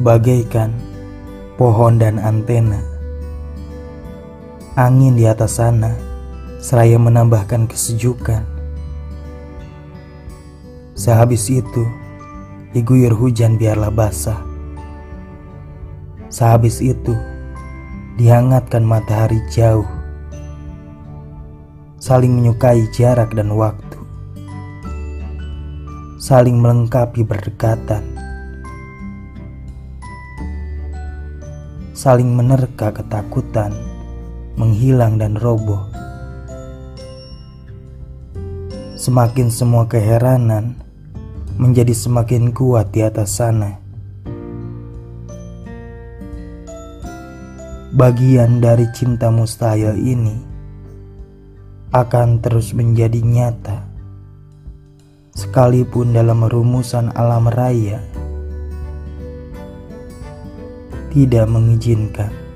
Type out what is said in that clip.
bagaikan pohon dan antena. Angin di atas sana seraya menambahkan kesejukan. Sehabis itu, diguyur hujan biarlah basah. Sehabis itu, dihangatkan matahari jauh. Saling menyukai jarak dan waktu. Saling melengkapi berdekatan. Saling menerka ketakutan, menghilang dan roboh. Semakin semua keheranan menjadi semakin kuat di atas sana. Bagian dari cinta mustahil ini akan terus menjadi nyata, sekalipun dalam rumusan alam raya tidak mengizinkan.